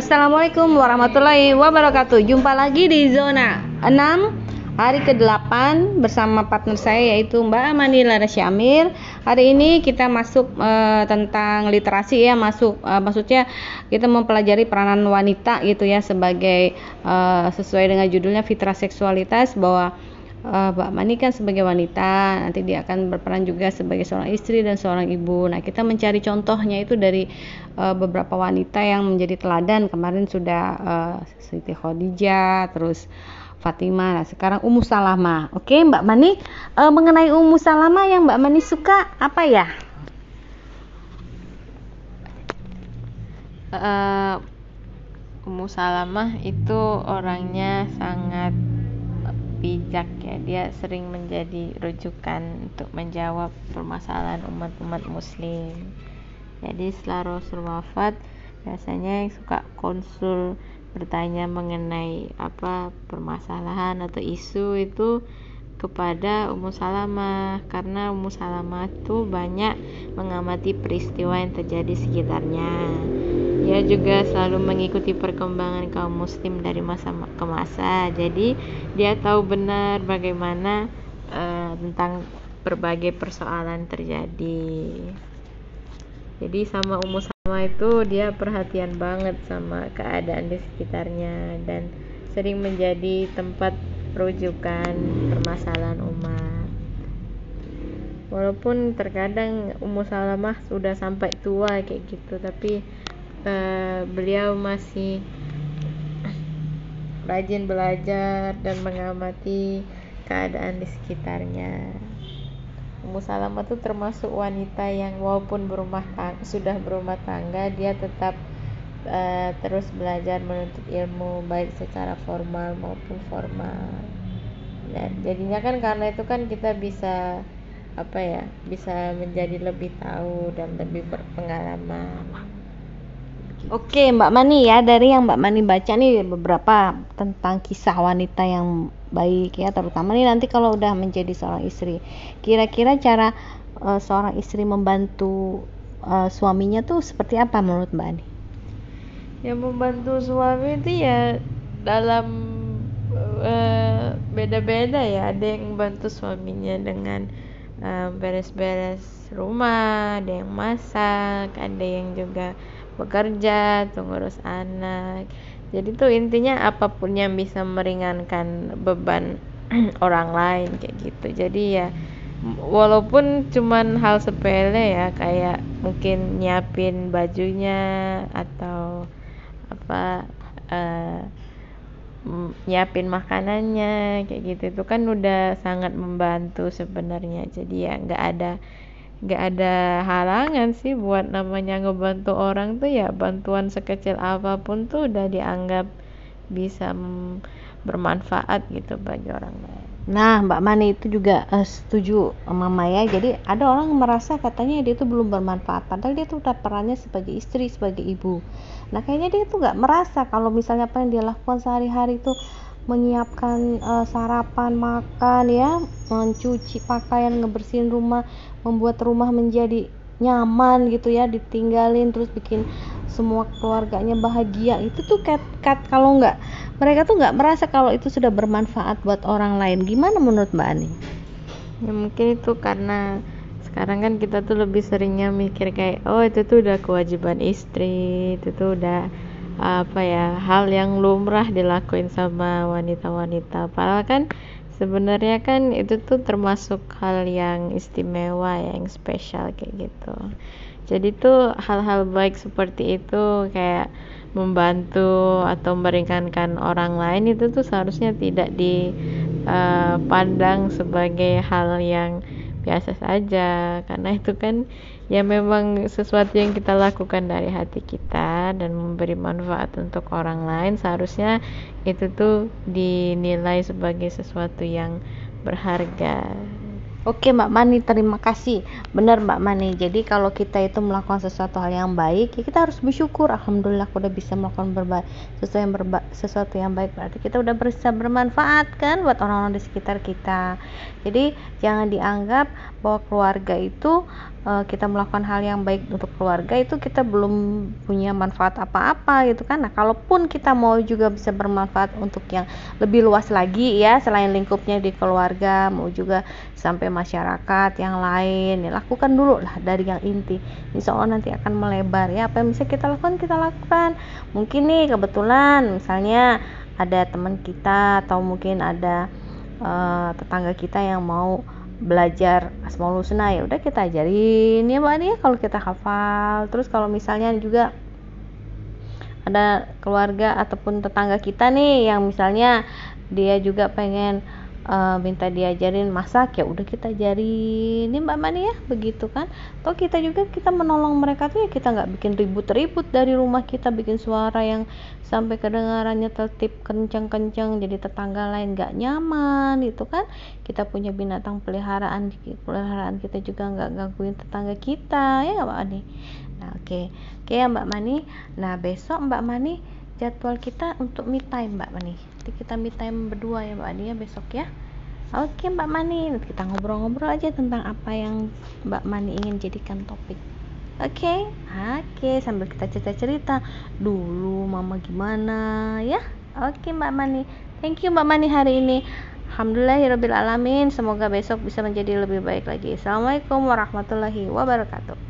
Assalamualaikum warahmatullahi wabarakatuh. Jumpa lagi di zona 6 Hari ke-8 bersama partner saya yaitu Mbak Manila Syamir Hari ini kita masuk uh, tentang literasi ya Masuk uh, maksudnya kita mempelajari peranan wanita gitu ya Sebagai uh, sesuai dengan judulnya fitrah seksualitas Bahwa uh, Mbak Mani kan sebagai wanita nanti dia akan berperan juga sebagai seorang istri dan seorang ibu. Nah kita mencari contohnya itu dari uh, beberapa wanita yang menjadi teladan. Kemarin sudah uh, Siti Khadijah terus Fatimah. Nah sekarang Ummu Salama oke Mbak Mani uh, mengenai Ummu Salama yang Mbak Mani suka apa ya? Uh, Ummu Salamah itu orangnya bijak ya. Dia sering menjadi rujukan untuk menjawab permasalahan umat-umat muslim. Jadi setelah Rasul wafat biasanya yang suka konsul bertanya mengenai apa permasalahan atau isu itu kepada Ummu Salamah. Karena Ummu Salamah itu banyak mengamati peristiwa yang terjadi sekitarnya dia juga selalu mengikuti perkembangan kaum muslim dari masa ke masa. Jadi dia tahu benar bagaimana uh, tentang berbagai persoalan terjadi. Jadi sama Ummu Salama itu dia perhatian banget sama keadaan di sekitarnya dan sering menjadi tempat rujukan permasalahan umat. Walaupun terkadang Ummu Salamah sudah sampai tua kayak gitu, tapi uh, beliau masih rajin belajar dan mengamati keadaan di sekitarnya. Ummu Salamah itu termasuk wanita yang walaupun berumah tangga, sudah berumah tangga dia tetap uh, terus belajar menuntut ilmu baik secara formal maupun formal. Dan jadinya kan karena itu kan kita bisa apa ya bisa menjadi lebih tahu dan lebih berpengalaman. Oke Mbak Mani ya. Dari yang Mbak Mani baca nih beberapa tentang kisah wanita yang baik ya. Terutama nih nanti kalau udah menjadi seorang istri. Kira-kira cara uh, seorang istri membantu uh, suaminya tuh seperti apa menurut Mbak Ani? Yang membantu suami itu ya dalam uh, beda-beda ya. Ada yang membantu suaminya dengan beres-beres uh, rumah ada yang masak ada yang juga bekerja atau ngurus anak. Jadi tuh intinya apa pun yang bisa meringankan beban orang lain kayak gitu. Jadi ya walaupun cuman hal sepele ya kayak mungkin nyiapin bajunya atau apa uh, nyiapin makanannya kayak gitu. Itu kan udah sangat membantu sebenarnya. Jadi ya nggak ada nggak ada halangan sih buat namanya ngebantu orang tuh ya bantuan sekecil apa pun tuh udah dianggap bisa bermanfaat gitu bagi orang lain. Nah, Mbak Mani itu juga uh, setuju sama Maya. Jadi ada orang merasa katanya dia itu belum bermanfaat, padahal dia tuh udah perannya sebagai istri, sebagai ibu. Nah, kayaknya dia tuh nggak merasa kalau misalnya apa yang dia lakukan sehari-hari itu menyiapkan uh, sarapan, makan ya, mencuci pakaian, ngebersihin rumah, membuat rumah menjadi nyaman gitu ya, ditinggalin terus bikin semua keluarganya bahagia. Itu tuh kat, kat kalau nggak mereka tuh nggak merasa kalau itu sudah bermanfaat buat orang lain. Gimana menurut Mbak Ani? Ya mungkin itu karena sekarang kan kita tuh lebih seringnya mikir kayak oh itu tuh udah kewajiban istri, itu tuh udah apa ya hal yang lumrah dilakuin sama wanita-wanita. Padahal kan sebenarnya kan itu tuh termasuk hal yang istimewa yang spesial kayak gitu. Jadi tuh hal-hal baik seperti itu kayak membantu atau meringankan orang lain itu tuh seharusnya tidak dipandang uh, sebagai hal yang biasa saja. Karena itu kan ya memang sesuatu yang kita lakukan dari hati kita dan memberi manfaat untuk orang lain seharusnya itu tuh dinilai sebagai sesuatu yang berharga Oke Mbak Mani, terima kasih. Benar Mbak Mani. Jadi kalau kita itu melakukan sesuatu hal yang baik, ya kita harus bersyukur. Alhamdulillah aku udah bisa melakukan berbaik sesuatu yang berba sesuatu yang baik. Berarti kita udah bisa bermanfaat kan buat orang-orang di sekitar kita. Jadi jangan dianggap bahwa keluarga itu uh, kita melakukan hal yang baik untuk keluarga itu kita belum punya manfaat apa-apa gitu kan nah kalaupun kita mau juga bisa bermanfaat untuk yang lebih luas lagi ya selain lingkupnya di keluarga mau juga sampai masyarakat yang lain. Ya lakukan dulu lah dari yang inti. Insya Allah nanti akan melebar ya. Apa yang bisa kita lakukan kita lakukan. Mungkin nih kebetulan misalnya ada teman kita atau mungkin ada uh, tetangga kita yang mau belajar Asmaul Husna ya udah kita ajarin ya mbak ya kalau kita hafal. Terus kalau misalnya juga ada keluarga ataupun tetangga kita nih yang misalnya dia juga pengen uh, minta diajarin masak ya udah kita ajarin. Ini mbak Mani ya begitu kan? Toh kita juga kita menolong mereka tuh ya kita nggak bikin ribut-ribut dari rumah kita bikin suara yang sampai kedengarannya tertib kencang-kencang jadi tetangga lain nggak nyaman itu kan? Kita punya binatang peliharaan peliharaan kita juga nggak gangguin tetangga kita ya mbak Mani nah oke. Okay. oke okay, ya mbak Mani. Nah besok mbak Mani jadwal kita untuk me time Mbak Mani. Nanti kita me time berdua ya Mbak Mani ya besok ya. Oke Mbak Mani, nanti kita ngobrol-ngobrol aja tentang apa yang Mbak Mani ingin jadikan topik. Oke, okay? oke okay, sambil kita cerita-cerita dulu mama gimana ya. Oke Mbak Mani, thank you Mbak Mani hari ini. Alhamdulillahirobbilalamin. Semoga besok bisa menjadi lebih baik lagi. Assalamualaikum warahmatullahi wabarakatuh.